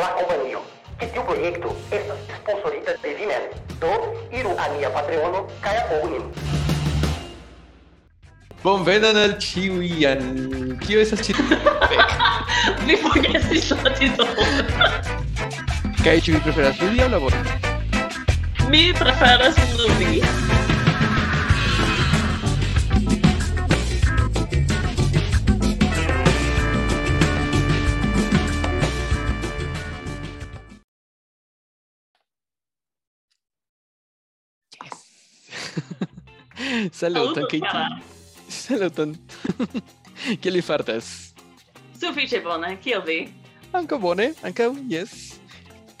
la compañía. Que tu proyecto es sponsorita de Vimen. Do, iru a mi Patreon, kaya unim. Bonvenan al Chiwian. Kio esas chiwian? Mi foglia si slatito. Kaj ci vi preferas ludi aŭ labori? Mi preferas ludi. Saluton, Katie. Saluton. Kiel li fartas? Sufiĉe bone, kiel vi? Ankaŭ bone, anco, yes.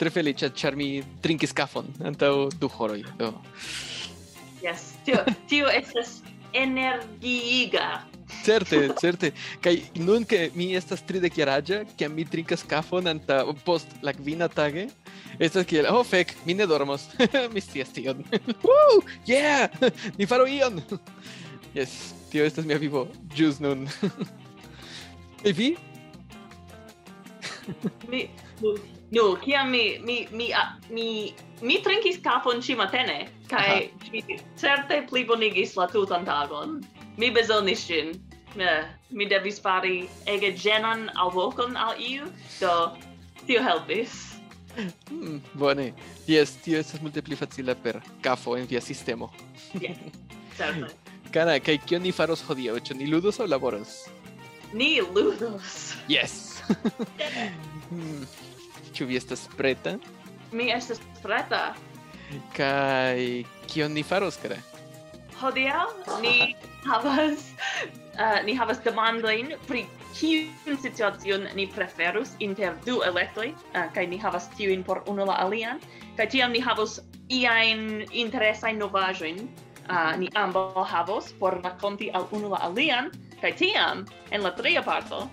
Tre felice, char mi trinkis kafon antaŭ du horoi. Do. Yes, tio tio estas energiiga Certe, certe. Kai nun ke mi estas de Kiaraja, ke mi trinkas kafon anta post la kvina tage, estas kiel, oh fek, mi ne dormos. mi scias tion. Woo! Yeah! Ni faru ion. yes, tio estas mia vivo jus nun. e vi? mi No, kiam mi mi mi mi mi trinkis kafon ci matene kai mi certe plibonigis la tutan tagon mi bezonis ĝin. Uh, mi devis fari ege ĝenan alvokon al iu, do tio helpis. Mm, bone. Yes, tio estas multe pli facila per kafo en via sistemo. yeah, certe. Kana, kaj kion ni faros hodiaŭ? Ĉu ni ludos aŭ laboros? Ni ludos. Yes. mm. Ĉu vi estas preta? Mi estas preta. Kaj kion ni faros, kara? hodiaŭ ni havas uh, ni havas demandojn pri kiun situacion ni preferus inter du elektoj uh, kaj ni havas tiujn por unu la alian kaj tiam ni havos iajn interesajn novaĵojn uh, ni ambaŭ havos por rakonti al unu la alian kaj tiam en la tria parto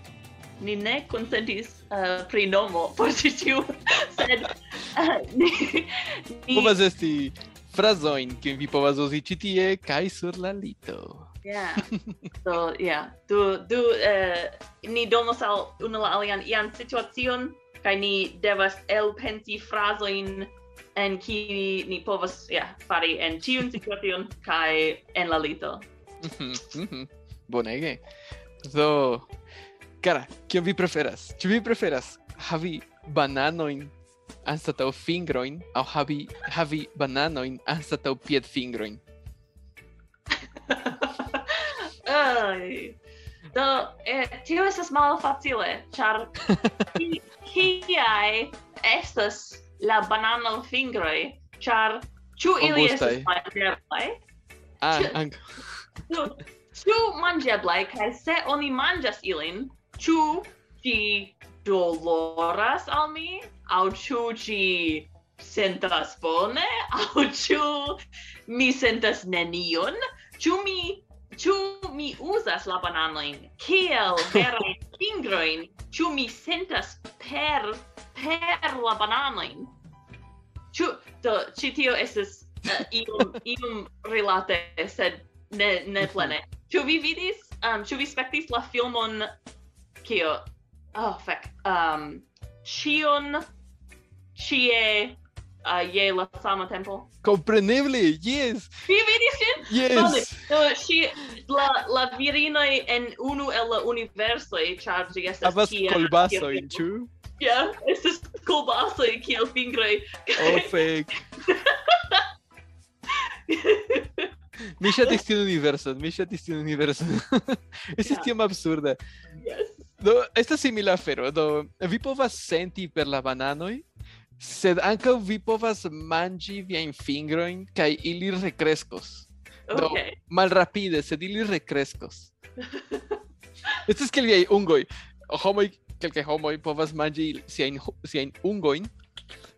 ni ne konsentis uh, pri nomo por ĉi tiu sed uh, ni, ni povas esti frazoin kiun vi povas uzi ĉi tie kaj sur la lito. Yeah. so, yeah. Du, du, eh, ni donos al unu la alian ian situacion, kai ni devas elpensi frazoin en ki ni povas, yeah, fari en tiun situacion, kai en la lito. Mhm, mhm. Bonege. So, cara, kion vi preferas? Ĉu vi preferas havi bananoin anstataŭ fingroin au havi havi bananojn anstataŭ piedfingroin. Ai. Do, eh, tio estas malfacile, char ki, kiai estas la banano fingroj char ĉu ili estas manĝeblaj? Ah, anko. Ĉu ĉu manĝeblaj kaj se oni manĝas ilin, ĉu ĝi doloras al mi, au ciu ci sentas bone, au ciu mi sentas nenion, ciu mi Ĉu mi uzas la bananojn kiel verajn fingrojn? Ĉu mi sentas per per la bananojn? Ĉu do ĉi tio estas uh, eh, iom iom rilate sed ne ne plene. Ĉu vi vidis, um, ĉu vi spektis la filmon kio oh fuck um cion cie uh, je la sama tempo compreneble yes vi vidis ĝin yes do no, ŝi la la virinoj en unu el la universoj ĉar ĝi estas havas kolbasojn ĉu Ja, estas kolbasoj kiel fingroj. Oh, fek. Mi ŝatis tiun universon, mi ŝatis tiun universon. Estis yeah. tiom absurda. Do, estas simila afero. Do, vi povas senti per la bananoj, sed ankaŭ vi povas manĝi viajn fingrojn kaj ili rekreskos. Do, Okay. malrapide, sed ili rekreskos. Estas kiel viaj ungoj. Homoj, kelkaj homoj povas manĝi siajn siajn ungojn,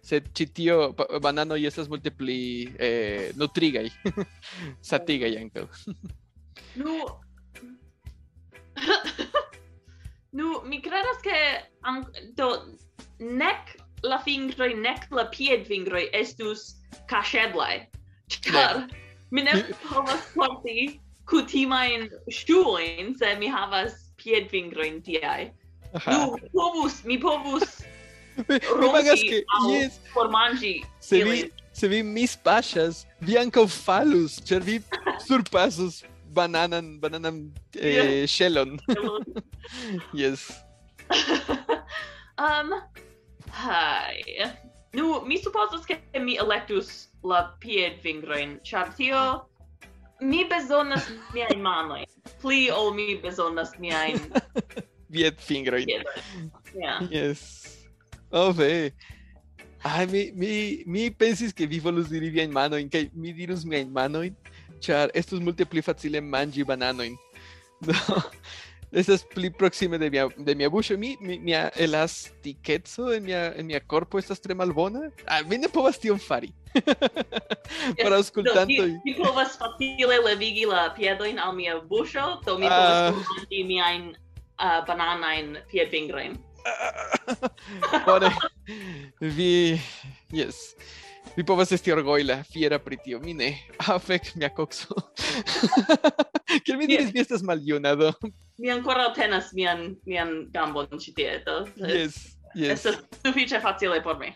sed ĉi tio ba- bananoj estas multe pli eh, nutrigaj, satigaj ankaŭ. Nu Nu, mi credas che an... do nec la fingroi nec la pied fingroi estus cacheblai. Char, ne. mi ne povas porti cutimain shuoin se mi havas pied fingroin tiai. Aha. Nu, povus, mi povus mi, mi pagas que yes. por mangi se vi, se vi mis pasas, vi anca falus, cer vi surpasus bananan bananan eh, yeah. shellon. yes. um hi. Nu mi supposas ke mi electus la pied fingroin, char tio mi bezonas miajn manoi. Pli ol mi bezonas miajn pied fingroin. Yeah. Yes. Oh, ve. Ai, mi, mi, mi pensis que vi volus diri via in mano, mi dirus mia in mano char estus multe pli facile mangi bananoin. Do, estas pli proxime de mia de mia buŝo. Mi, mi mia elastikeco en mia en mia corpo estas tre malbona. Ah, mi ne povas tion fari. Por aŭskultantoj. no, mi povas facile levigi la piedojn al mia buŝo do mi povas ah. mangi uzi miajn uh, bananajn piedfingrojn ah, bone. Vi yes. Vi povas esti orgojla, fiera pri tio. Mi ne. Ah, fek, mia kokso. Kiel mi diris, mi estas maljuna, do. Mi ancora tenas mian mian gambon ĉi tie, do Yes, yes. estas sufiĉe facile por mi.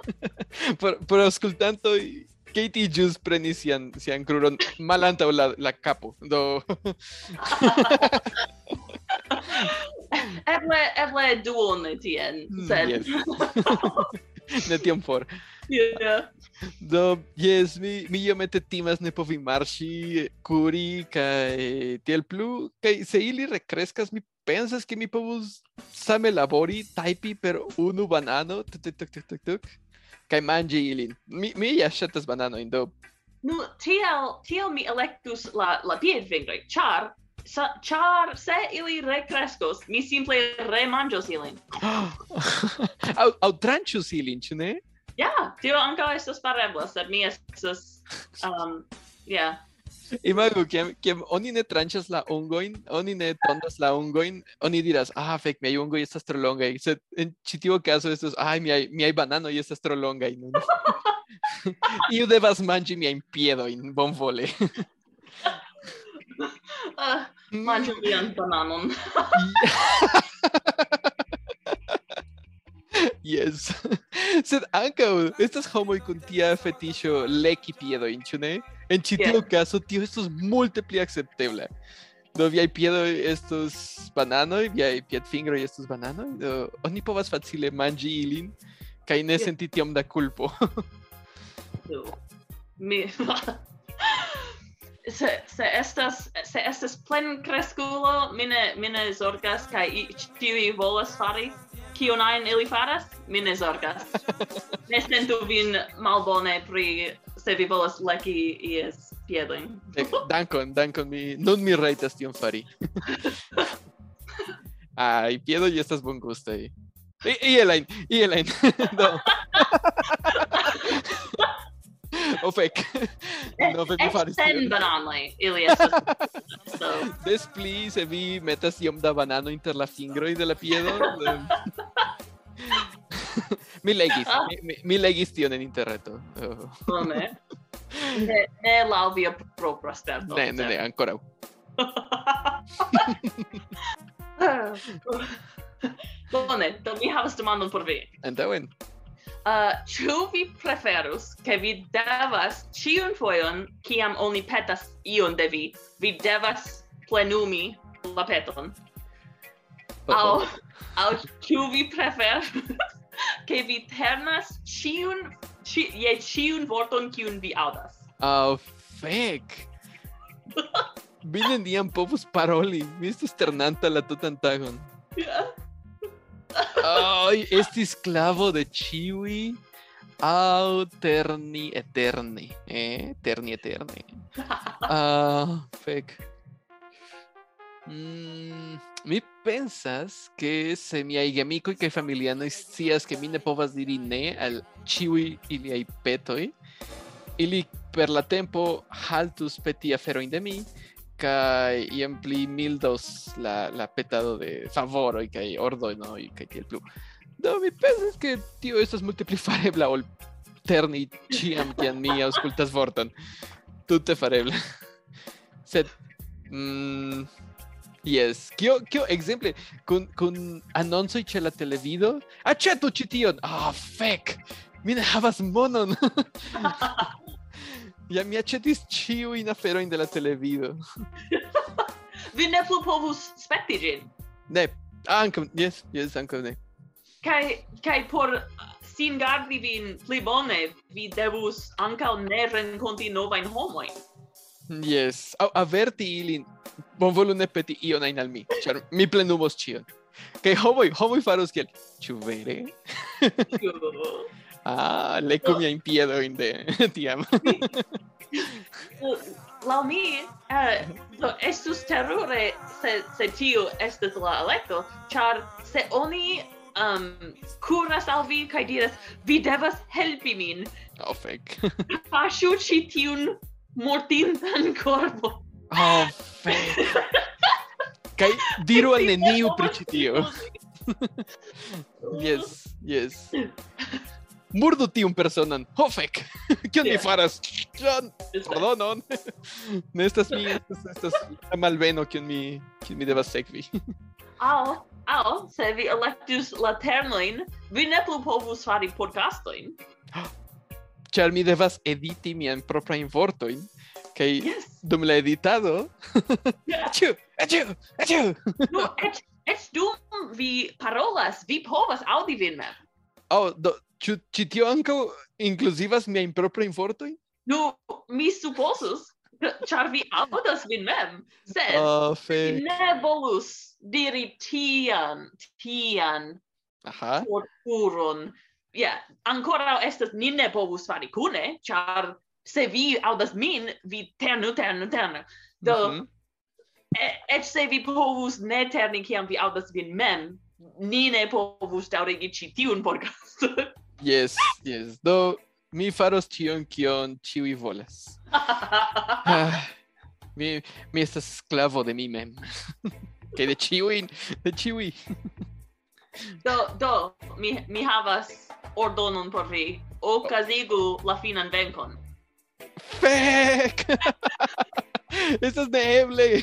Por, por aŭskultantoj, Katie ĵus prenis sian, sian kruron malantaŭ la, la kapo. Do, eble eble duone tien, Mm, sed yes. ne tiom for. yeah. Do, yes, mi, mi iomete timas ne povi marŝi, kuri kaj tiel plu, kaj se ili rekreskas, mi pensas ke mi povus same labori, tajpi per unu banano, tuk tuk tuk tuk tuk, kaj manĝi ilin. Mi, mi ja ŝatas bananojn, do. Nu, tiel, tiel mi electus la, la piedfingroj, ĉar Sa, char se ili recrescos, mi simple remangios ilin. au, au trancius ilin, ne? Ja, tio ankaŭ estas farebla, sed mi estas um yeah. Imagu, kiam, kiam oni ne tranĉas la ungoin, oni ne tondas la ungoin, oni diras, ah, fek, miaj ungoj estas tro longaj, sed en ĉi tiu kazo estas, ai, miaj, miaj bananoj estas tro longaj nun. Iu devas manĝi miajn piedojn, bonvole. uh, manĝu mian bananon. Yes. Sed ankaŭ estas homoj kun tia fetiŝo leki piedojn, ĉu ne? En ĉi tiu yes. caso tio estos multe pli akceptebla. Do viaj piedoj estos bananoj, viaj piedfingroj estos bananoj, do oni povas facile manĝi ilin kaj ne yes. senti tiom da kulpo. do. Mi se se estas se estas plen kreskulo, mi ne mi ne zorgas kaj tiuj volas fari kion ajn ili faras, mi ne zorgas. ne sentu vin malbone pri se vi volas leki ies piedojn. dankon, dankon mi nun mi rajtas tion fari. Ai, piedoj estas bongustaj. Ielain, y Do oh fec. no, vi mi faris tion. bananoi, ili estas. so. Des pli, se vi metas iom da banano inter la fingroi de la piedo. mi legis, ah. mi, mi, mi legis tion en interreto. Bone. ne, ne lau via propra sperto. Ne, ne, ne, ancora. Bone, do mi havas demandon por vi. Antauen. Uh, ĉu vi preferus, ke vi devas ĉiun fojon, kiam oni petas ion de vi, vi devas plenumi la peton? aŭ Au, au ĉu vi preferus, ke vi ternas ĉiun, ĉi, je ĉiun vorton, kiun vi aŭdas? Au, oh, fek! mi neniam povus paroli, mi estus ternanta la tutan tagon. Yeah. Ay, este esclavo de Chiwi. Auterni eterni. ¿eh? Eterni eterni. Ah, uh, fec. Mm, mi pensas que se mi aigamico y que familiano istias que mine povas dirine al chiwi ili aipetoi, ili per la tempo haltus petia feroin de mi, kaj iam pli mildos la, la petado de favoroj kaj ordonoj kaj tiel plu. Do mi pensas ke tio estas multe pli farebla ol terni ĉiam kiam mi aŭskultas vorton. Tute farebla. Sed mm, Yes. Kio kio exemple kun kun annonzo ĉe la televido? Aĉetu ĉi tion. Ah, fek. Mi ne monon. Ja mi aĉetis ĉiujn aferojn de la televido. Vi ne plu povus spekti ĝin. Ne, ankaŭ jes, jes ankaŭ ne. Kaj kaj por sin gardi vin pli bone, vi devus ankaŭ ne renkonti novajn homojn. Yes, au averti ilin. Bonvolu ne peti ion ajn al mi, ĉar mi plenumos ĉion. Kaj homoj, homoj faros kiel, ĉu vere? Ah, lecco no. mia in piedo in te, ti amo. Mi, eh, do, estus terrore se, se tiu estes la electo, char se oni um, curas al vi kai diras, vi devas helpi min. Oh, fek. Fasciu ci tiun mortintan corpo. Oh, fek. kaj diru al neniu pri tio. yes, yes murdu tiun personan. Ho fek. Kion yeah. mi faras? John, pardonon. ne estas mi, estas estas malbeno kiun mi kiun mi devas sekvi. Au, au, se vi electus la ternoin, vi ne plu povus fari podcastoin. Ĉar mi devas editi mian proprajn vortojn kaj yes. dum la editado. yeah. Aĉu, aĉu, aĉu. no, eĉ, eĉ dum vi parolas, vi povas audi vin mem. Oh, do, Ĉu ĉi tio ankaŭ inkluzivas miajn proprajn fortojn? Nu, mi supozus, ĉar vi aŭdas vin mem, sed ah, oh, fek. ne volus diri tian, tian Aha. torturon. Ja, yeah. ankoraŭ estas ni ne povus fari kune, ĉar se vi aŭdas min, vi ternu, ternu, ternu. Do, mm -hmm. e, ec se vi povus ne terni kiam vi aŭdas vin mem, ni ne povus daŭrigi ĉi tiun podcaston. Yes, yes. Do mi faros ĉion kion ĉiuj volas. Ah, mi mi estas sklavo de mi mem. Kaj de ĉiuj, de ĉiuj. do, do, mi, mi havas ordonon por vi. Okazigu la finan venkon. Fek! Estas neeble.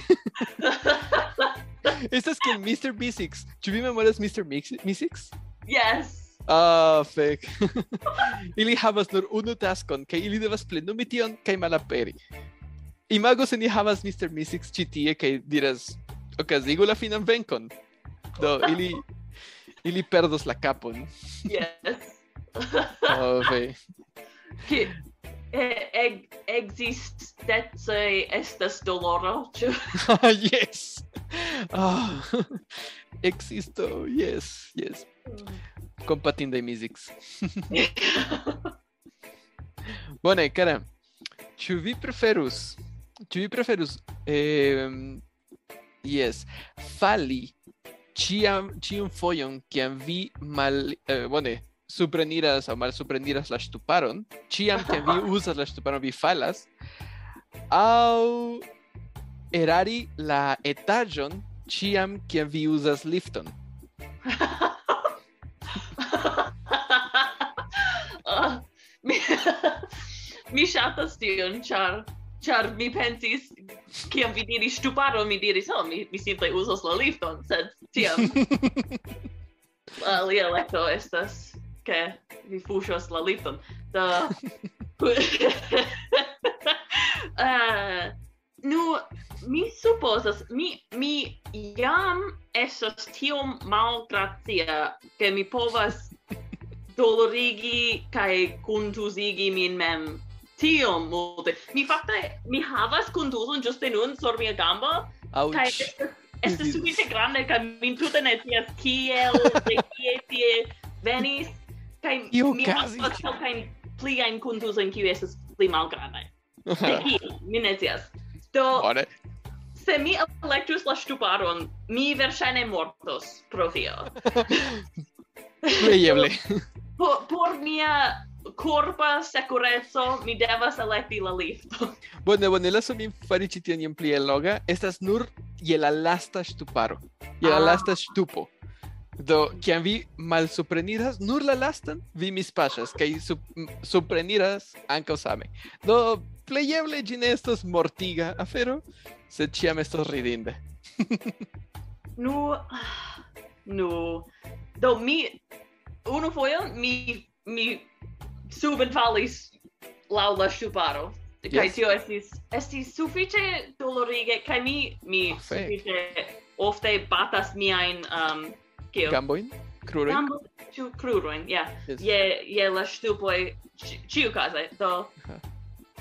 Estas kiel Mr. B6. Ĉu vi memoras Mr. Mix- Mi6? yes. Ah, fek. ili havas nur unu taskon, kaj ili devas plenumi tion kaj malaperi. Imago se ni havas Mr. Mystics ĉi tie kaj diras okazigu la finan venkon. Do ili ili perdos la kapon. yes. oh, fek. Ki eg existencoj estas doloro, ĉu? Oh, yes. Ah. Existo, yes, yes. Mm. Compatinde Mystics. Bone, cara. Ĉu vi preferus? Ĉu vi preferus? ehm, yes, fali ĉiam ĉiun fojon kiam vi mal eh, bone supreniras aŭ malsupreniras la ŝtuparon, ĉiam kiam vi uzas la ŝtuparon vi falas, aŭ erari la etaĝon ĉiam kiam vi uzas lifton. mi, mi shatas tion, char char mi pensis kiam vi diris stuparo mi diris so oh, mi mi simple uzos la lifton sed tiam alia lekto estas ke vi fuŝos la lifton. Do uh, eh, nu mi supposas mi mi jam estas tiom malgracia ke mi povas dolorigi kai contusigi min mem tiom multe. Mi fakte mi havas contuson juste nun sur mia gamba. Ouch. Kai estas sufiĉe grande kaj mi tute ne scias kiel de kie tie venis kaj mi havas kelkajn pliajn kontusojn kiuj estas pli malgrandaj. De kie mi ne scias. Do se mi elektus la ŝtuparon, mi verŝajne mortos pro tio. Kreeble. Por, por mia corpa sekureco mi devas elekti la lifto. Bone, bone, lasu min fari ĉi tion iom pli alloga. Estas nur je la lasta ŝtuparo. Je la Ah. lasta ŝtupo. Do, kiam vi malsupreniras nur la lastan, vi mispaŝas kaj sup supreniras ankaŭ same. Do, plejeble ĝi ne estos mortiga afero, sed ĉiam estos ridinde. nu nu do mi unu foio mi mi suben falis laŭ la ŝtuparo. Yes. Tio estis estis sufiĉe dolorige kaj mi mi oh, sufiĉe ofte batas miajn um, kio gambojn krurojn Gambo, ĉu krurojn ja yeah. yes. je je la ŝtupoj ĉiukaze do uh -huh.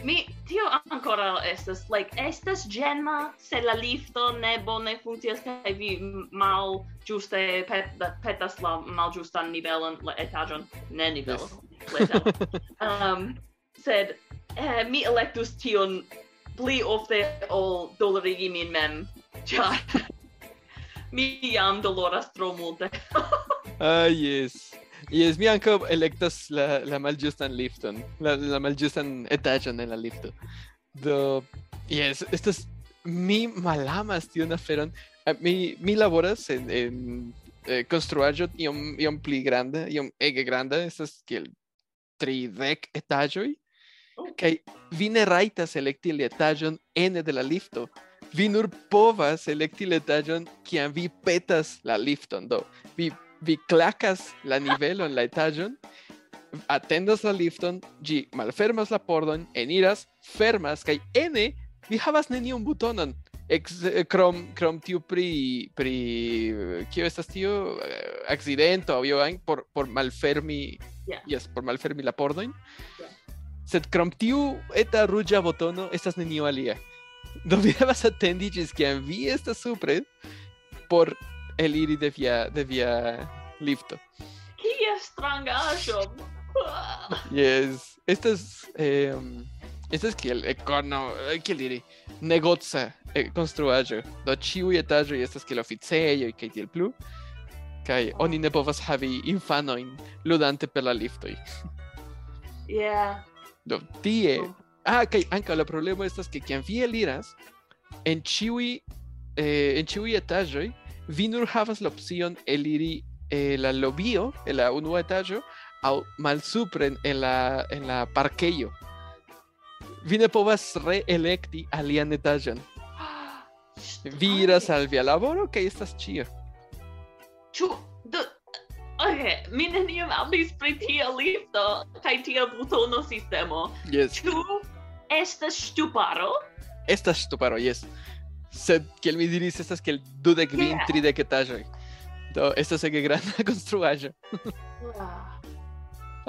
Mi tio ancora estas like estas gemma se la lifto ne bone funkcias kaj vi mal ĝuste pet, petas la mal justan nivelon la etaĝon ne nivelon. Yes. um sed eh, mi electus tion pli ofte ol dolorigi min mem. Ĉar mi jam doloras tro multe. Ah, uh, yes. Mi ankaŭ elektas la, la malĝustan lifton, la, la malĝustan etaĝon en la lifto. Do, yes, estas mi malamas tiun aferon. Ah, Mi, mi laboras en, en eh, konstruaĵo iom, iom pli granda, iom ege granda, estas kiel tridek etaĝoj. Oh. Kaj vi ne rajtas elekti la etaĝon ene de la lifto. Vi nur povas elekti la etaĝon kiam vi petas la lifton. Do, vi vi clacas la nivelo en la etaĝon, atendas la lifton, ĝi malfermas la pordon, eniras, fermas kaj ene vi havas neniun butonon. Ex, eh, krom krom tiu pri pri kio estas Eh, accidento aŭ io ajn por por malfermi Yeah. yes, por malfermi la pordojn. Yeah. Sed krom tiu eta ruĝa botono estas nenio alia. Do vi devas atendi ĝis kiam vi estas supre por el ir devia, devia lifto. Que estrangajo! yes. Estas, eh, em, estas que el eh, econo, eh, que diri, negozza, eh, construajo, do ciu etajo estas que lo oficejo y que tiel plu, kai oni ne povas havi infanoin ludante per la liftoi. Yeah. Do, tie, oh. ah, kai anca la problema estas que quien vi eliras, en ciui, eh, en ciui etajoi, vi nur havas la opcion eliri el la lobio, el la unua etaĝo aŭ malsupren en la en la parkejo. Vi ne povas reelekti alian etaĝon. Vi iras al via laboro kaj estas ĉio. Ĉu do Ok, mi neniam aŭdis pri tia lifto kaj tia butono sistemo. Yes. Ĉu estas ŝtuparo? Estas ŝtuparo, jes. Sed kiel mi diris estas kiel dudek kvin Yeah. tridek etaĝoj. Do estas ege granda konstruaĵo.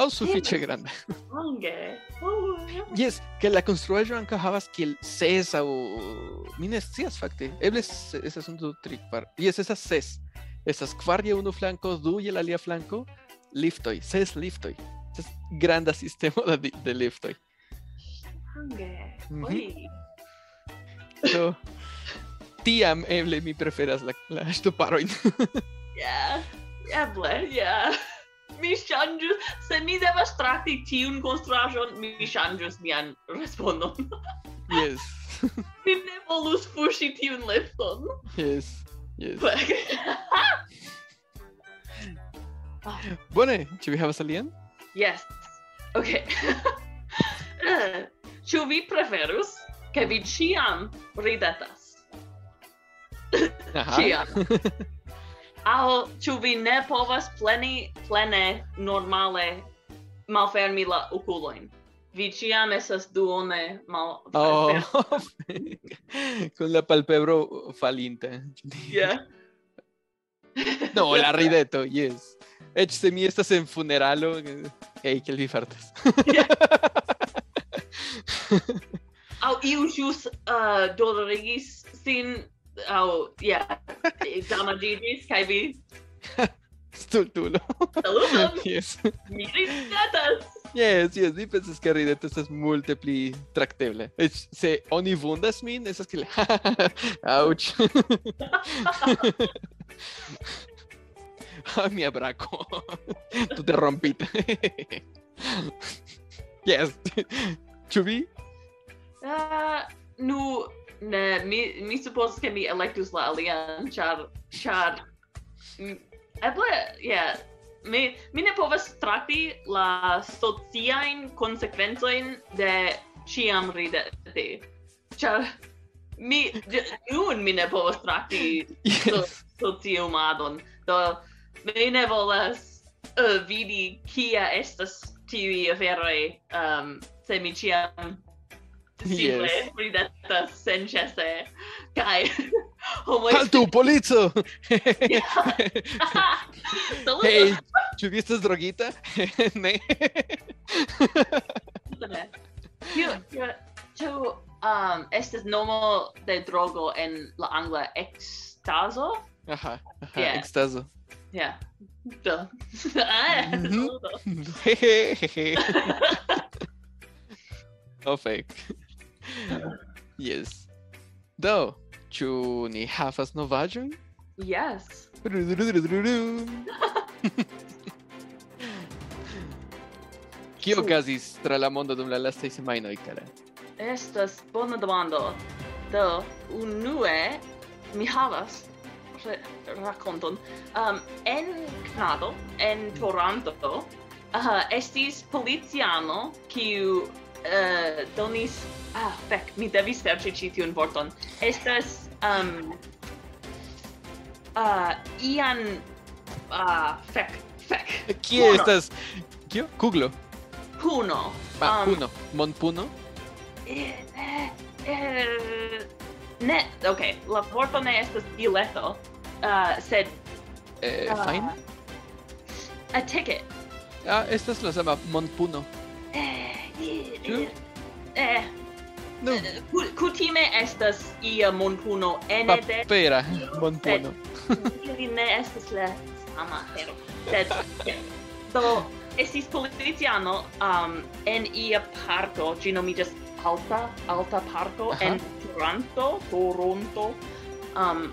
Aŭ sufiĉe granda. Longe. Oh, Yes, que la construaĵo ankaŭ havas kiel ses aŭ mi ne scias fakte. Eble estas unu, du, tri, kvar. Yes, estas ses. Estas kvar je unu flanko, du je la alia flanko. Liftoj, ses liftoj. Estas granda sistemo de, de liftoj. Longe. Oi. Do tiam eble mi preferas la, la ŝtuparojn. yeah, eble, yeah. Mi ŝanĝus, se mi devas trakti tiun konstruaĵon, mi ŝanĝus mian respondon. yes. mi ne volus fuŝi tiun lifton Yes, yes. Bone, ĉu vi havas alian? Yes. Okay. Eh, ĉu vi preferus, ke vi ĉiam ridetas? Aŭ ĉu vi ne povas pleni plene normale malfermi la okulojn? Vi ĉiam estas duone mal Oh, con la palpebro falinta. Yeah. No, la rideto, yes. Ech se mi estas en funeralo, hey, que vi fartas. Aŭ iu ĵus uh, dolorigis sin au, yeah, damadigis, kai vi... Stultulo. Saluton! yes. Mi ridetas! Yes, yes, mi pensas que rideto estas multe pli tracteble. Eĉ se oni vundas min, esas que... Ouch! Ah, mi abraco. Tú te rompite. yes. Ĉu vi? Uh, nu, Ne, mi, mi supposas, ke mi electus la alian, char, char, eble, yeah, mi, mi ne povas trati la sociain konsekvencojn de ciam rideti. Char, mi, nun mi ne povas trati yes. so, sociumadon, do, mi ne volas uh, vidi kia estas tiui aferoi, um, ehm, se mi ciam simple yes. ridetas sen cese kai homo Haltu polico. hey, ĉu vi estas drogita? ne. Tio, tio, ĉu um estas nomo de drogo en la angla ekstazo? Aha, aha yeah. ekstazo. Yeah. Duh. mm -hmm. oh, fake. yes. Do, ĉu ni havas novaĵon? Yes. Kio okazis tra la mondo dum la lastaj semajnoj, Kara? Estas bona demando. Do, unue mi havas rakonton. Um, en Kanado, en Toronto, uh, estis policiano kiu uh, donis ah fek mi devis serĉi ĉi tiun vorton. Estas um uh, ian ah uh, fek fek. Kie estas kio? Kuglo puno. Ah, um, puno. Monpuno eh, eh, eh, ne okay la vorto ne estas bileto uh, sed eh, ah, uh, fine a ticket ah estas la sama monpuno eh, Ĉu? Eh. Nu. Eh, kutime estas ia montuno ene de... Papera montuno. Ili ne estas la sama afero. Sed, do, estis politiciano um, en ia parto, ĝi nomiĝas Alta, Alta Parto, en Toronto, Toronto, um,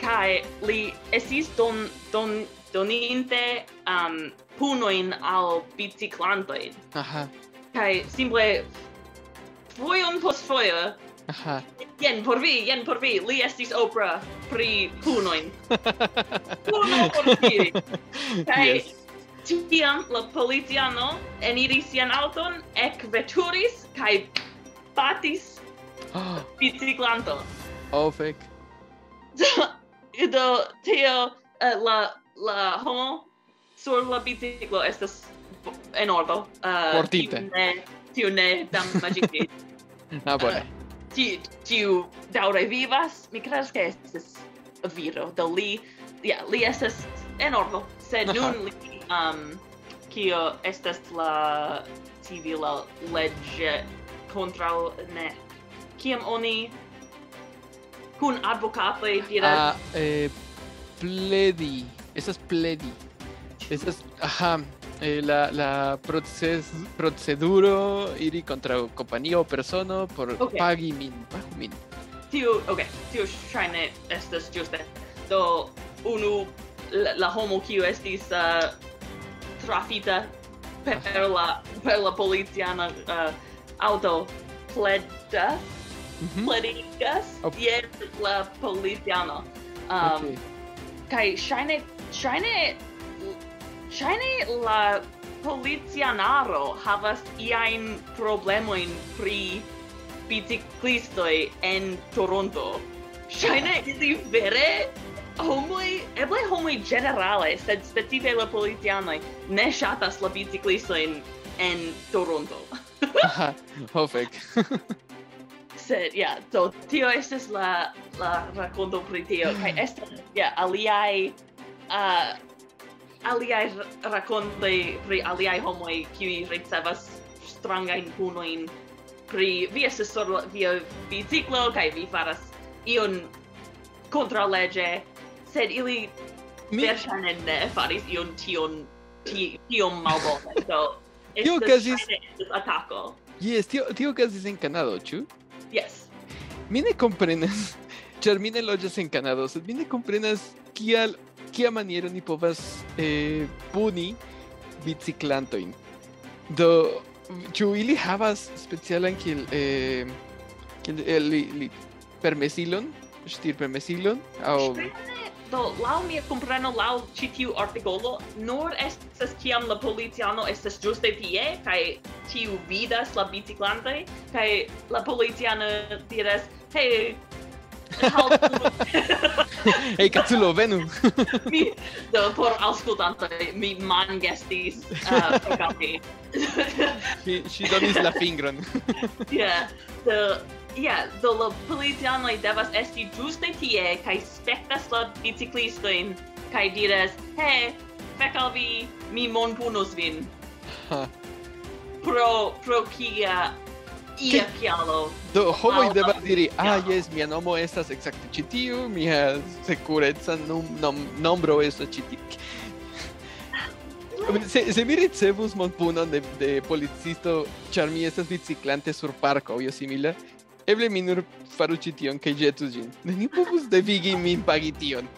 kai li estis don, don, doninte um, punoin al biciclantoi. Aha kai simple foion post foio Aha. Jen por vi, jen por vi. Li estis opera pri punoin. Puno por vi. Kai yes. tiam la policiano eniris sian auton, ekveturis kai batis biciklanto. Oh, fek. Do, tio, uh, la, la homo sur la biciclo estas enorbo. Uh, eh, Mortinte. Tiu ne, tiu ne dam magicis. ah, bone. Uh, eh, tiu, tiu daure vivas, mi credas che estes viro, do li, yeah, li estes enorbo, sed Aha. nun li, um, kio estes la civila legge contra ne, kiam oni kun advocatoi diras... Ah, eh, pledi, estes pledi, estes, aha, eh, la, la proces, proceduro iri contra companio persono por okay. pagi min, pagu min. Tiu, ok, tiu shine estas giuste. Do, unu, la, la homo kiu estis uh, trafita per la, per la policiana uh, auto pleda, mm -hmm. pledigas, oh. dier la policiano Um, okay. Kai shine, shine Shiny la policianaro havas iain problemoin pri biciclistoi en Toronto. Shiny ili vere homoi, eble homoi generale, sed specife la policianoi, ne shatas la biciclistoin en Toronto. Aha, ho fec. sed, ja, yeah, so, tio estes la, la racconto pri tio, kai estes, ja, yeah, aliai uh, aliai racontai pri aliai homoi qui ricevas strangain punoin pri vi estes sur via biciclo kai vi faras ion contra lege sed ili Mi... verŝajne ne faris ion tion tiom malbone do Tio okazis atako. Yes, tio tio okazis en Kanado, ĉu? Yes. Mi ne komprenas. Ĉar mi ne loĝas en Kanado, sed mi ne komprenas kial kia maniero ni povas eh, puni biciclantoin? Do ĉu ili havas specialan kiel eh, kiel eh, li, li permesilon, ŝtirpermesilon aŭ do lau mia compreno lau ĉi tiu articolo, nur estas kiam la policiano estas giuste tie kai tiu vidas la biciclante, kai la policiano diras hey, Ei, cazzulo, venu! mi, do, por auscultanto, mi mangestis uh, focati. si, si donis la fingron. yeah, do, yeah, do la policianoi devas esti giuste tie, cae spectas la biciclistoin, cae diras, he, fec al vi, mi monpunos vin. pro, pro kia Do devas diri, ah, Ja. jes, mia nomo estas ekzakte ĉi tiu, mia sekureca num, nom, nombro estas ĉi. Se, se mi ricevus monpunon de, de policisto, ĉar mi estas biciklante sur parko aŭ simila, eble mi nur faru ĉi tion kaj ĵetus ĝin. Neniu povus devigi min pagi tion.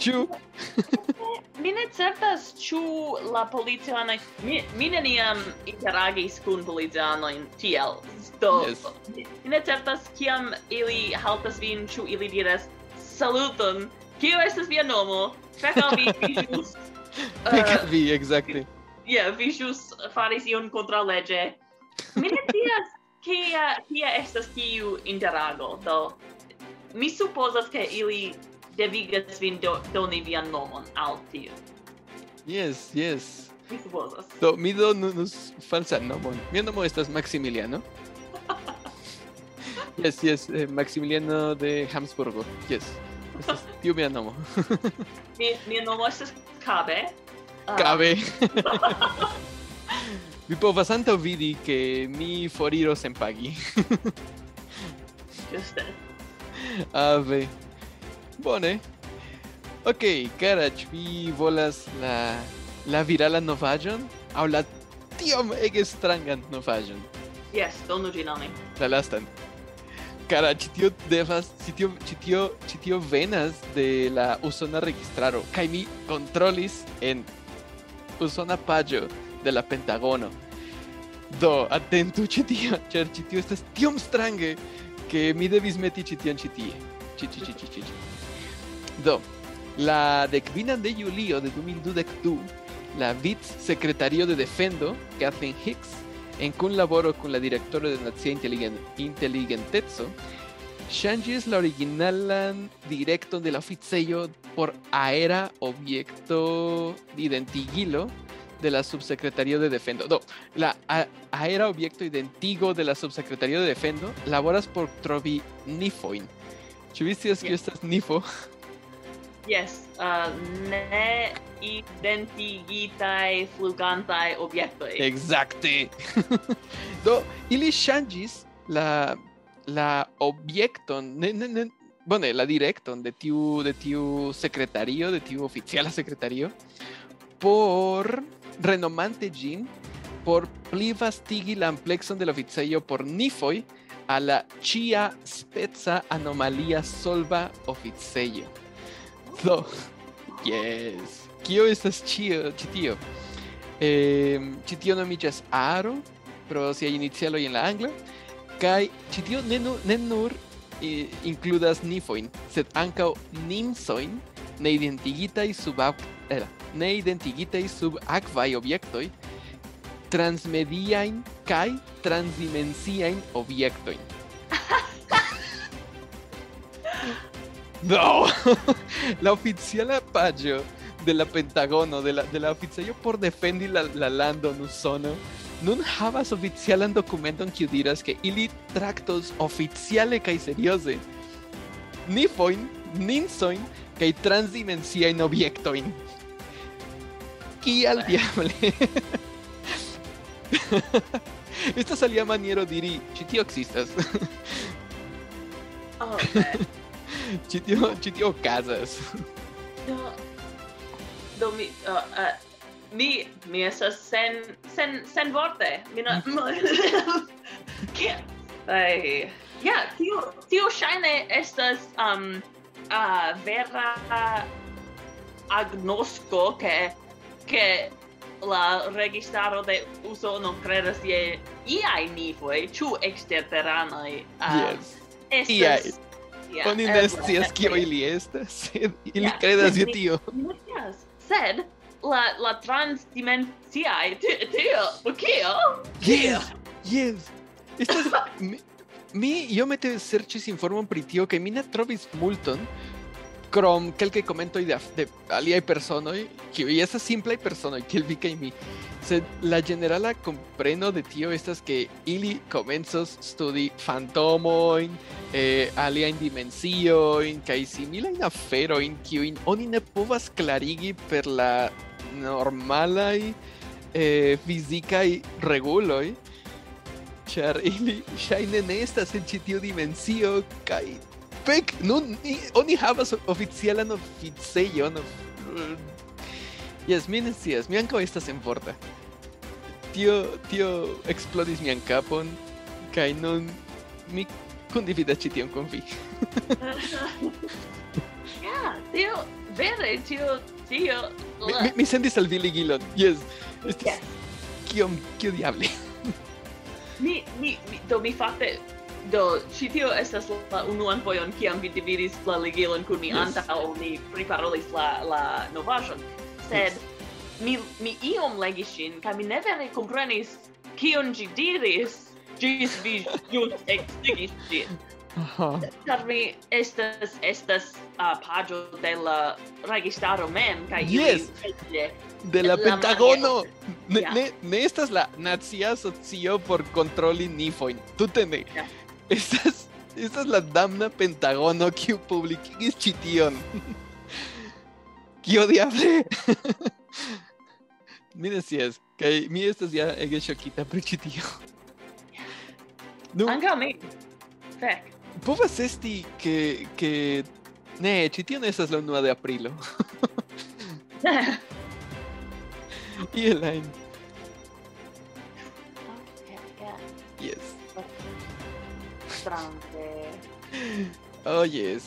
Ĉu? mi ne certas ĉu la policanoj mi, mi neniam interagis kun policanoj tiel. Do yes. mi, ne certas kiam ili haltas vin ĉu ili diras saluton. Kio estas via nomo? Fek al vi, vi ĵus... Fek al uh, vi, exacte. Yeah, vi ĵus faris ion kontraŭleĝe. Mi ne scias kia, kia estas tiu interago, do mi supozas ke ili the biggest window don't even normal out here. Yes, yes. So, Mido nos falsa nomon. Mi nombre estas Maximiliano. yes, yes, eh, Maximiliano de Habsburgo. Yes. Estas tiu mia nomo. mi, mia nomo estas Cabe. Cabe. Mi povas antaŭ vidi ke mi foriros senpagi. Juste. Ave. Bone. Ok, Karach, vi volas la la virala novajon aŭ la tiom ege strangan novajon? Yes, donu ĝin al La lastan. Cara, ĉi tio devas, ĉi tio, ĉi tio, ĉi tio venas de la usona registraro kaj mi kontrolis en usona paĝo de la Pentagono. Do, atentu ĉi tio, ĉar ĉi tio estas tiom strange ke mi devis meti ĉi tion ĉi tie. Ĉi ĉi ĉi ĉi ĉi. 2. La declina de Julio de 2022, la vice-secretario de Defendo, Kathleen Hicks, en un lavoro con la directora de Nazia Intelligentezzo, Shanji es la original directo de la oficeio por Aera Objeto Identigilo de la Subsecretaría de Defendo. No, la Aera Objeto Identigo de la Subsecretaría de Defendo laboras por Trovi Nifoin. ¿Tuviste que estás Nifo? Yes, uh, ne identigitai flugantai objektoi. Exacte. Do, ili shangis la la objekton, ne, ne, ne, bone, la directon de tiu, de tiu secretario, de tiu oficiala secretario, por renomante gin, por pli vastigi la de la oficeio por nifoi a la chia spezza anomalia solva oficeio. Do, yes. Kio estas ĉio ĉi tio? Eh, ĉi tio nomiĝas aro pro siaj inicialoj en la angla kaj ĉi tio ne, nu, ne nur eh, includas nifojn, sed ankaŭ nimsojn neidentigitaj sub era, neidentigitaj sub akvaj objektoj transmediajn. No! la oficiala paĝo de la Pentagono, de la, de la oficejo por defendi la, la landon Usono, nun havas oficialan dokumenton kiu diras ke ili traktos oficiale kaj serioze nifojn, ninsojn kaj transdimensiajn objektojn. Kial diable? Estas alia maniero diri, ĉi tio ekzistas. Oh, Ci tio ci tio casas. Do do mi uh, uh, mi mi estas sen sen sen vorte. Mi no mm. Kia? Ai. Ja, tio tio shine estas um a uh, vera agnosco che che la registaro de uso non credas je iai nivoi, ciu exterteranai. Uh, um, yes. Estas, Scias kio eble. ili estas, sed ili Ja, kredas je tio. Sed la la transdimensiaj ti- tio, kio? Yes, yes. Estas mi, mi io mette sercis informon pri tio che mi ne trovis multon Chrome, que el que comento hoy de, de Alia y Personoi, que hoy esa simple y Personoi, que el BKM. Se la generala compreno de tio estas que ili comenzos studi fantomoin, eh, aliain dimensioin, kai similain aferoin, kiuin oni ne povas clarigi per la normalai eh, fisicae reguloi, char ili shaine ne estas en citio dimensio, kai fek nun ni, oni havas oficialan oficejon of, Yes, mi ne scias, mi ankaŭ estas en porta. Tio tio eksplodis mian kapon kaj nun mi kundividas ĉi tion kun vi. Ja, tio vere tio tio. mi, mi, mi sendis al vi ligilon. Yes. Estis Yes. kiom kio diable. Mi mi mi do mi fakte Do, ĉi tio estas la unuan fojon kiam vi dividis la ligilon kun mi yes. antaŭ ni priparolis la la novaĵon. Sed yes. mi mi iom legis ŝin kaj mi ne vere komprenis kion ĝi diris ĝis vi ĵus ekstigis ĝin. Ĉar mi estas estas uh, paĝo de la registaro mem kaj yes. ili de la, la Pentagono. Ne, yeah. ne, ne estas la nacia socio por kontroli nifoin. Tute ne. Yeah. Estas, esta es la damna pentagono que publiqué es chitión. ¡Qué odiable! Miren si es. Que, mire, estas ya es choquita, pero chitio. No. Angami. Fec. Povas esti que, que... Ne, chitio esa es la nueva de aprilo. y Elaine. Yes. strange. Oh yes.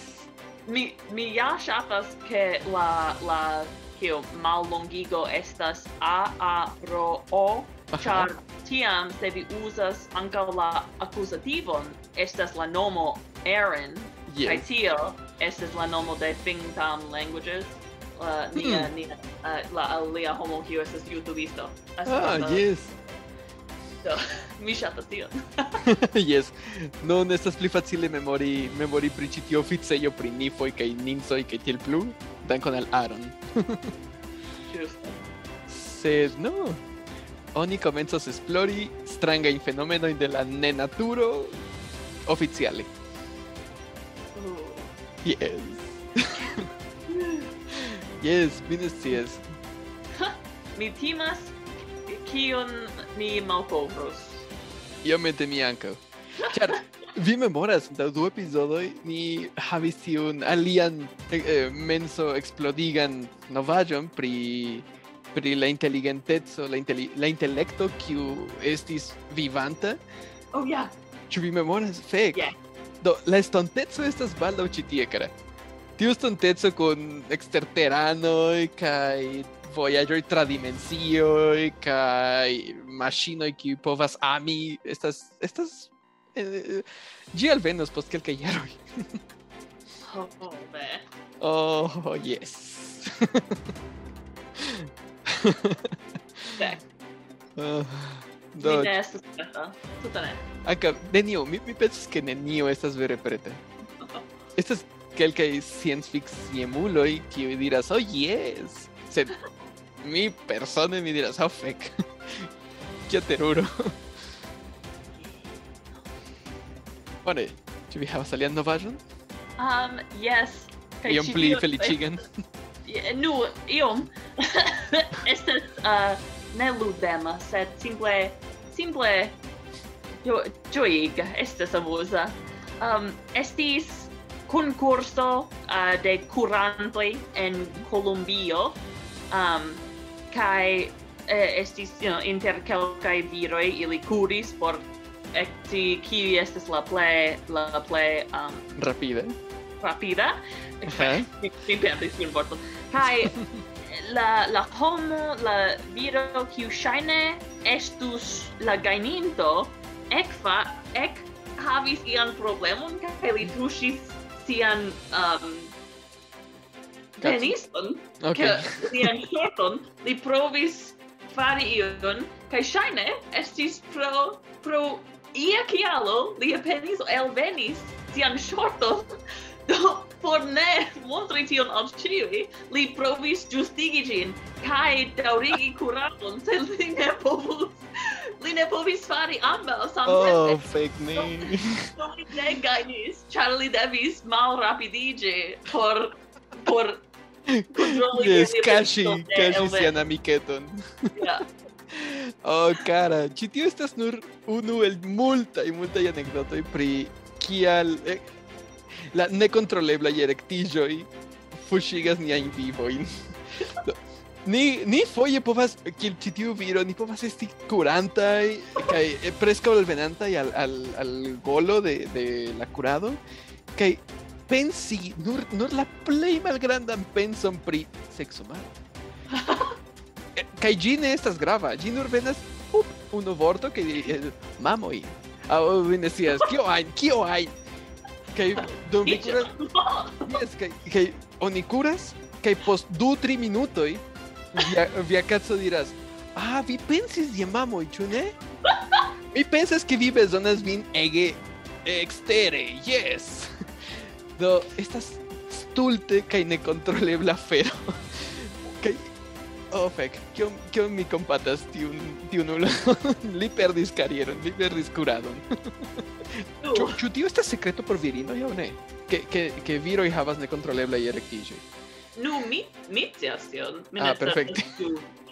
Mi mi ja ŝatas ke la la kio mallongigo estas a a ro o char tiam se vi uzas ankaŭ la akuzativon estas la nomo Aaron yes. kaj tio estas la nomo de Fingtam languages uh, nia hmm. nia uh, la alia homo kiu estas youtubisto. ah yes so mi ŝatas tion. yes. Non estas pli facile memori memori pri ĉi tio oficejo pri nifoj kaj ninsoj kaj tiel plu. Dankon al Aaron. Ĝuste. Sed no. Oni komencos esplori strangajn fenomenojn de la nenaturo oficiale. Uh. Yes. yes, mi ne scias. Mi timas kion mi malkovros. Iomete mi ankaŭ. Ĉar vi memoras da du episodoj ni havis tiun alian eh, menso eksplodigan novaĵon pri pri la inteligenteco, la, inteli la intelekto kiu estis vivanta. Oh ja. Yeah. Ĉu vi memoras? Fek. Yeah. Do la estonteco estas baldaŭ ĉi tie, kara. Tiu estonteco kun eksterteranoj kaj vojaĝoj tra dimensioj kaj maŝinoj kiuj povas ami estas estas eh, ĝi alvenos post kelkaj jaroj. Oh, ve. Oh, yes. Fek. Ah, Mi Do, ne estas preta. Tute ne. ankaŭ nenio, mi, mi pensas ke nenio estas vere preta. Estas kelkaj sciencficciemuloj kiuj diras, oh yes, sed mi persone mi diras, oh fec, kia teruro. Bone, ĉu vi havas alian novaĵon? Um, yes. Kaj iom pli felicigen. Eh, nu, iom. Estas uh, ne ludema, sed simple, simple jo, joiga, estas amusa. Um, estis concurso uh, de curantoi en Colombio. Um, kai eh, estis you know, inter kelkai viroi ili kuris por ekti kiu estas la play la play um, rapide. rapida. Okay. mi, mi perdis mian vorton kai la la homo la viro kiu shine estus la gaininto ekfa ek havis ian problemon kaj li tuŝis sian um, teniston, okay. ke lian shorton, li provis fari ion, kaj ŝajne estis pro, pro ia kialo, li apenis elvenis sian shorton, do por ne montri tion al ciui, li provis justigi gin, kai daurigi kuradon, se li ne povus. Li ne povis fari ambaŭ samtempe. Oh, fake me. Do, do li ne gainis, char li devis malrapidiĝi por por Yes, kashi, kashi Elven. sian amiketon. Yeah. Oh, cara, ĉi tio estas nur unu el multaj multaj anekdotoj pri kial eh, la nekontroleblaj erektiĝoj fuŝigas niajn vivojn. Ni, ni foje povas, kiel ĉi tiu viro, ni povas esti kurantaj kaj eh, preskaŭ alvenantaj al, al, al golo de, de la kurado kaj pensi nur, nur la plej malgrandan penson pri sekso maro. Kai ĝi ne estas grava, ĝi nur venas up, unu vorto kaj eh, mamoj. Aŭ vi ne scias kio ajn, kio ajn. Kaj dum vi kuras, yes, kaj kaj oni kuras kaj post du tri minutoj via via kaco diras: "Ah, vi pensis je mamoj, ĉu ne?" Mi pensas ke vi bezonas vin ege ekstere, yes. Do estas stulte kaj nekontrolebla afero. Kaj Oh, fek, kion, kion mi kompatas tiun, tiun ulo? li perdis karieron, li perdis kuradon. Ĉu, ĉu tio estas sekreto por virinoj aŭ ne? Ke, ke, ke viroj havas nekontroleblaj erektiĝoj. Nu, mi, mi scias tion. Mi Ah, perfekte.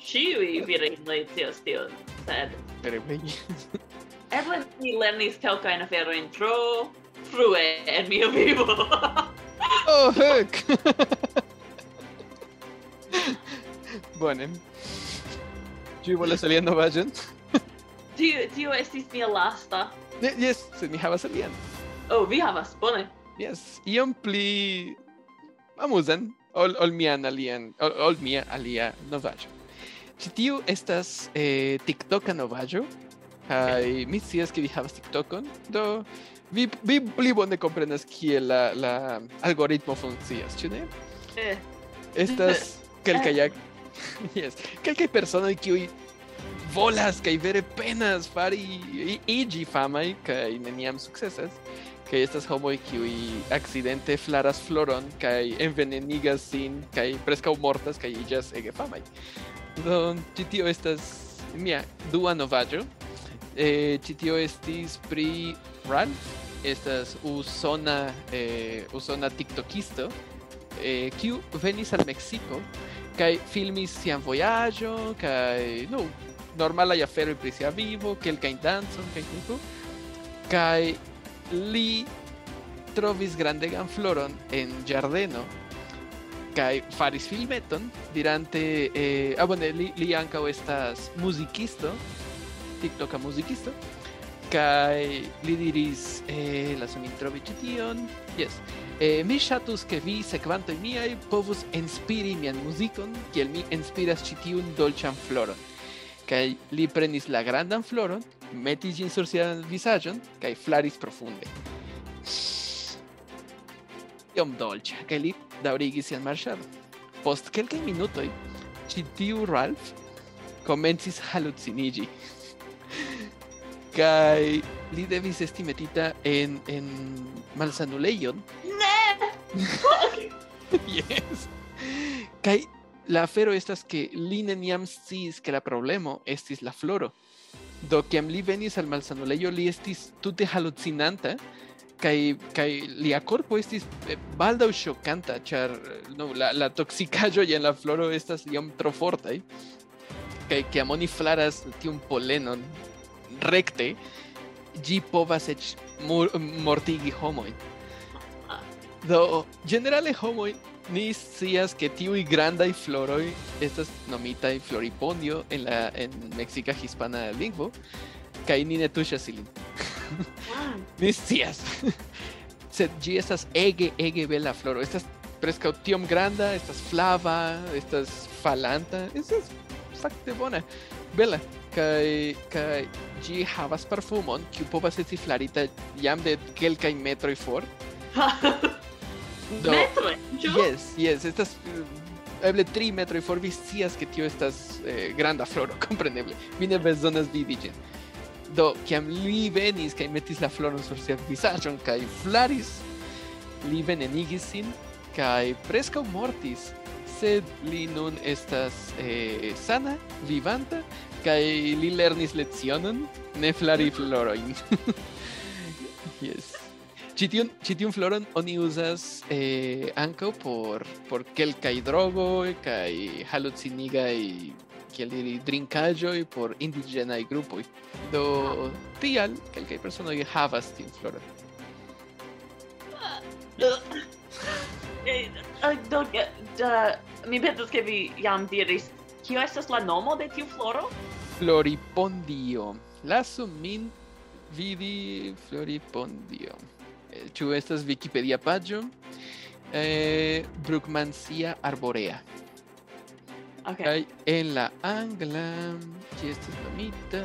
Ĉiuj virinoj scias tion, sed eble mi lernis kelkajn aferojn tro frue en mia vivo. oh, hec! Bone. Ci volas alian novaĵon? Tio tio estis mia lasta. Yes, se mi havas alian. Oh, vi havas, bone. Yes, iom pli amuzan ol ol mian alian, ol, ol mia alia novaĵo. Ĉi tiu estas eh, TikToka novaĵo kaj okay. mi scias ke vi havas TikTokon, do vi, vi pli bone komprenas kiel la, la algoritmo funkcias, ĉu ne? Eh, Estas kelkaj ak- yes, kelkaj personoj kiuj volas kaj vere penas fari iĝi famaj kaj neniam sukcesas. Kaj estas homoj kiuj akcidente flaras floron kaj envenenigas sin kaj preskaŭ mortas kaj iĝas ege famaj. Do ĉi tio estas mia dua novaĵo. Eh, tio estis pri Ralph, estas usona eh, usona tiktokisto. Eh, venis al Meksiko kaj filmis sian vojaĝon kaj nu normalaj aferoj pri sia vivo, kelkajn dancon kaj tipo. Kaj li trovis grandegan floron en ĝardeno kaj faris filmeton dirante eh, ah bone li, li ankaŭ estas muzikisto TikToka muzikisto kai li diris eh la somintrovi ĉi tion. Yes eh, mi ŝatus ke vi sekvantoj miaj povus enspiri mian muzikon kiel mi inspiras ĉi tiun dolĉan floron. Kaj li prenis la grandan floron metis ĝin sur sian vizaĝon kaj flaris profunde. Iom dolĉa kaj li daŭrigis sian marŝadon. Post kelkaj minutoj ĉi tiu Ralph komencis haluciniĝi. Kaj li devis esti metita en en malsanulejon ne! yes. Kaj la afero estas ke li neniam sciis ke la problemo estis la floro. Do kiam li venis al malsanulejo li estis tute halucinanta kaj kaj lia korpo estis eh, baldaŭ ŝokanta ĉar no, la, la toksikaĵoj en la floro estas iom tro fortaj kaj kiam oni flaras tiun polenon rekte ĝi povas eĉ mur- mortigi homojn. Do, generale homoj ni scias ke tiuj grandaj floroj estas nomitaj floripondio en la en meksika hispana lingvo kaj ni ne tuŝas ilin. Ni scias. Sed ĝi estas ege ege bela floro. Estas preskaŭ tiom granda, estas flava, estas falanta, estas fakte bona, bela. kai kai gi havas parfumon kiu povas esti flarita jam de kelkaj metroj for. Do, metroj? Yes, yes, estas eh, eble tri metroj for vi scias ke tio estas eh, granda floro, kompreneble. Vi ne bezonas vidi ĝin. Do, kiam li venis kaj metis la floron sur sia vizaĝon kaj flaris, li venenigis sin kaj preskaŭ mortis sed li nun estas eh, sana vivanta kaj li lernis lecionon ne flari florojn yes Ĉi tiun ĉi tiun floron oni uzas eh, ankaŭ por por kelkaj drogoj kaj halucinigaj kiel diri drinkaĵoj por indiĝenaj grupoj. Do tial kelkaj personoj havas tiun floron. Eh, eh, do, uh, mi pensas ke vi jam diris kio estas la nomo de tiu floro? Floripondio. Lasu min vidi Floripondio. Eh, ĉu estas Wikipedia paĝo? Eh, Brugmansia arborea. Okay. Kaj en la angla ĝi estas nomita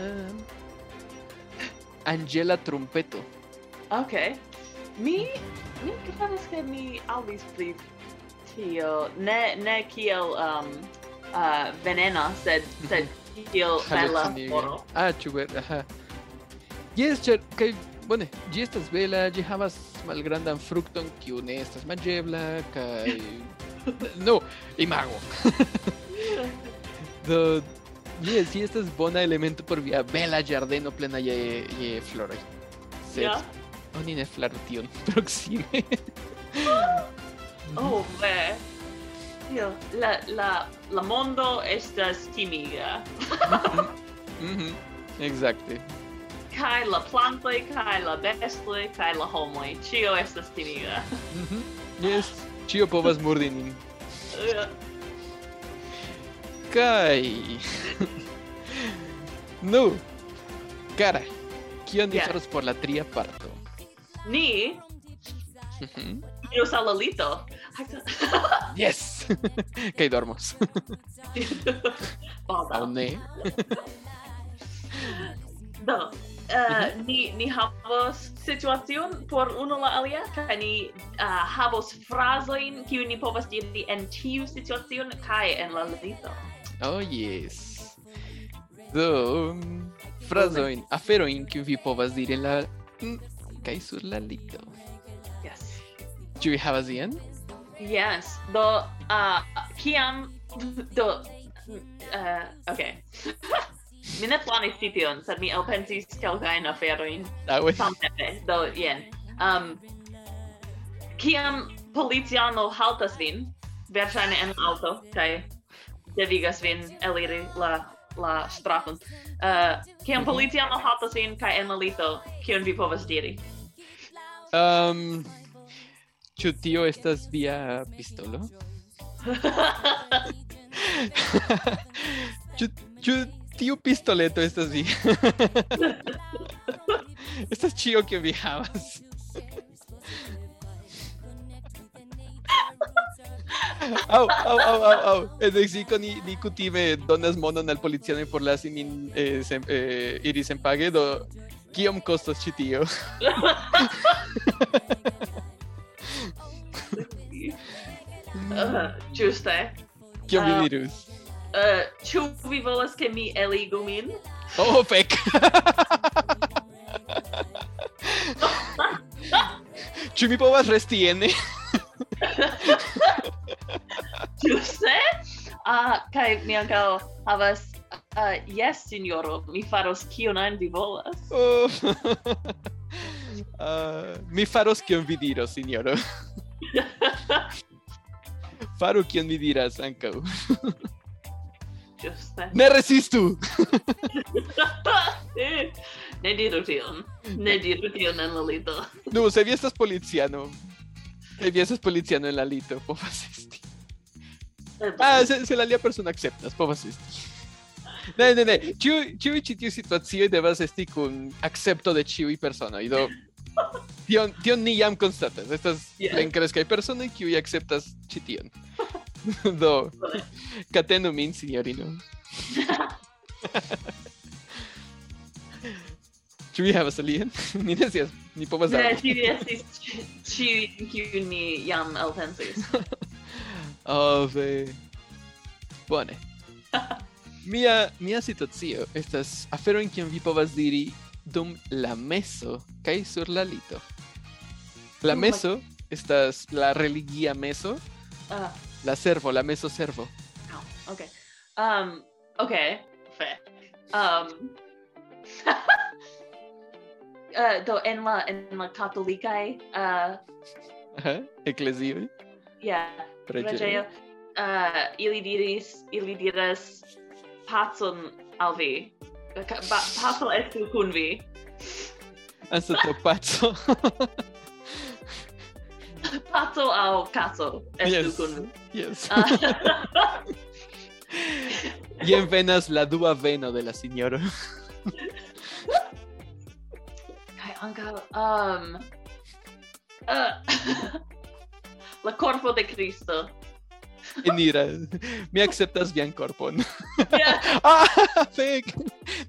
Angela Trumpeto. Okay. Mi mi kredas ke mi aŭdis pri he'll ne ne he'll um uh veneno said said he'll Bella Moro. Ah, chuber, ajá. Yes, cher, que bone, gestas vela, gi havas malgrandan fructon kiu ne estas manĝebla kaj no, imago. Do Yes, yes, estas bona elemento por via bela ĝardeno plena je, je floroj. Sed yeah. oni ne flaru tion. Oh, beh. Tio, la, la, la mondo estas timiga. mm -hmm. Exacte. Kai la plantoi, kai la bestoi, kai la homoi. Cio estas timiga. mm -hmm. Yes, cio povas murdi nin. Kai... nu, cara, kion ni yeah. faros por la tria parto? Ni? Mm -hmm. Iros al la lito. Yes! Kaj dormos. Baldaŭ. ne. Do, Uh, mhm. ni ni havos situacion por unu la alia kaj ni uh, havos frazojn kiu ni povas diri en tiu situacion kaj en la lito. Oh yes. Do um, frazojn, aferojn kiu vi povas diri en la mm, kaj sur la lito. Yes. Ĉu vi havas ien? Yes. Do uh kiam do uh okay. mi ne planis ci tion, sed mi elpensis kelkajn aferojn. Ah, Samtempe, do jen. Um, kiam policiano haltas vin, verŝajne en auto, kaj devigas vin eliri la la straton. Uh, kiam mhm. policiano haltas vin kaj en la lito, kion vi povas diri? Um, Chutío, ¿estás vía pistola? Chutío pistoleto, estás vía. estás chido que viajabas. au, au, au, au, au. En Mexico ni, ni cutime donas monon al poliziano por la sin eh, sem, eh, iri senpage do kiom costos. Uh, giuste. Kion vi ah, dirus? Uh, ĉu vi volas ke mi eligu min? Oh, fek. Ĉu mi povas resti ene? Ĝuste. Ah, kaj mi ankaŭ havas ah, uh, yes, signoro, mi faros kion ajn vi volas. Oh. uh, mi faros kion vi diros, signoro. Faru kion mi diras ankaŭ. Ĝuste. Ne resistu! Eh, ne diru tion. Ne diru tion en la lito. Nu, se vi estas policiano, se vi estas policiano en la lito, povas esti. Ah, se, se la alia persona acceptas, povas esti. Ne, ne, ne. Ĉiuj ĉi tiu situacioj devas esti kun akcepto de ĉiuj personoj. Do tion tion ni jam konstatas. Estas Yes. plenkreskaj personoj kiuj akceptas ĉi tion. Do katenu min, sinjorino. Ĉu vi havas alian? Mi ne scias. Ni povas Ne, aŭdi. tiu estis ĉiuj mi jam elpensis. Ove. Bone. Mia mia situacio estas afero en kiam vi povas diri dum la meso kai sur la lito. La oh meso estas la religia meso. Uh, la servo, la meso servo. Oh, okay. Um, okay. Fe. Um. uh, do en la en la katolikai uh, uh -huh. Yeah. Preĝejo. Uh, ili diris, ili diras pacon al vi. Pa, paco estu kun vi. Ansa to paco. paso al caso. Es yes. yes. Ah. y en venas la dúa veno de la señora. Um, uh, la corpo de Cristo. Enira, me aceptas bien, Corpon. Yeah. ah, fake.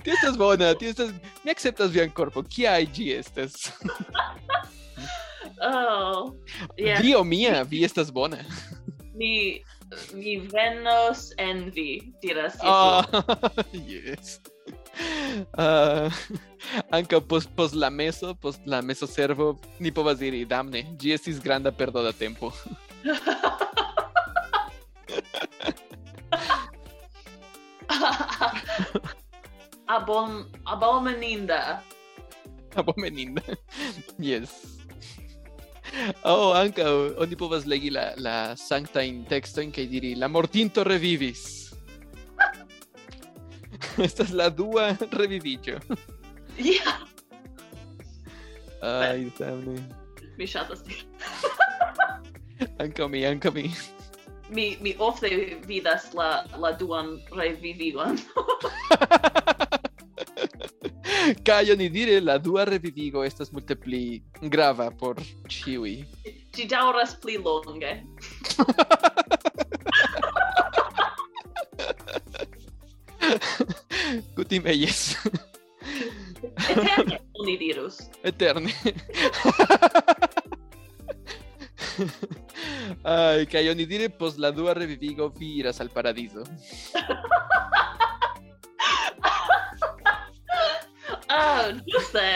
Tú estás buena, tú estás... Me aceptas bien, Corpon. ¿Qué hay, estas? Oh. Yeah. Dio mia, vi estas bona. Mi mi venos en vi, diras Jesu. Ah, yes. Uh, anca pos, pos la meso, pos la meso servo, ni povas diri, damne, ĝi estis granda perdo da tempo. Abom abomeninda. Abomeninda. yes. Oh, anca oni povas legi la, la sancta in texto en que diri, la mortinto revivis. Esta es la dua reviviĝo. Yeah. Ay, damne. Mi ŝatas tio. Anca mi, anca mi. Mi mi ofte vidas la la duan revivigon. Kaj oni dire la dua revivigo estas multe pli grava por ĉiuj. Ĝi daŭras pli longe. Kutime yes. Eterne oni dirus. Eterne. Ay, kaj oni dire pos la dua revivigo vi iras al paradiso. Oh, ah, giuste!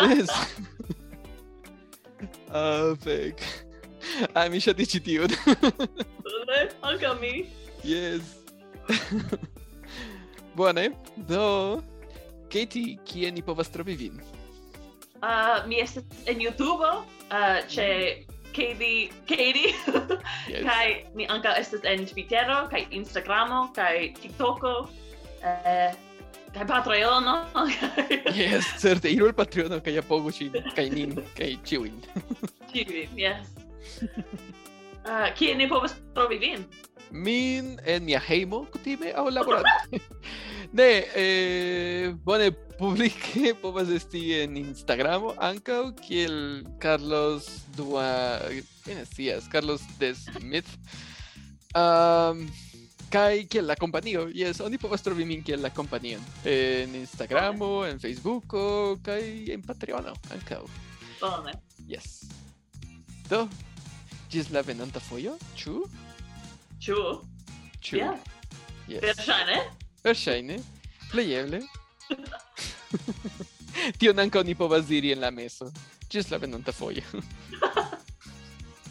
yes! Ah, uh, fec. Ai, mi-și-a anche a mi. Yes. Bone, do... Katie, kie ni povas trovi vin? Uh, mi estas en YouTube, ah, uh, c'è Katie, Katie, yes. kai mi anche estas en Twittero, kai Instagramo, kai TikToko, uh, 잘 받아요, 너. yes, sir. 이럴 파트요, 그냥 보고 싶, 그냥 그냥 chewing. Chewing, yes. Uh, ¿Quién es Bob Strobivin? Min en mi ajeimo, kutime, a laborante. ne, eh, bueno, publique Bobas Esti en Instagram, Ancao, que el Carlos Dua. ¿Quién es? Carlos de Smith. Um, Kai kiel la kompanio. yes oni povas trovi min kiel la kompanion en Instagramo, en Facebooko kaj en Patreono ankaŭ. Bone. Yes. Do, ĝis la venonta fojo, ĉu? Ĉu? Ĉu? Ja. Yes. Verŝajne? Verŝajne. Plejeble. Tion ankaŭ ni povas diri en la meso. Ĝis la venonta fojo.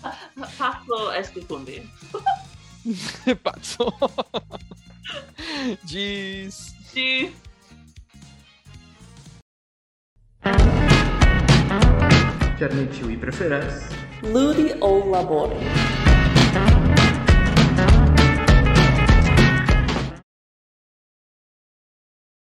Paco esti kun vi. Passou. Diz. Diz. Permitiu e preferás. Ludi ou labore.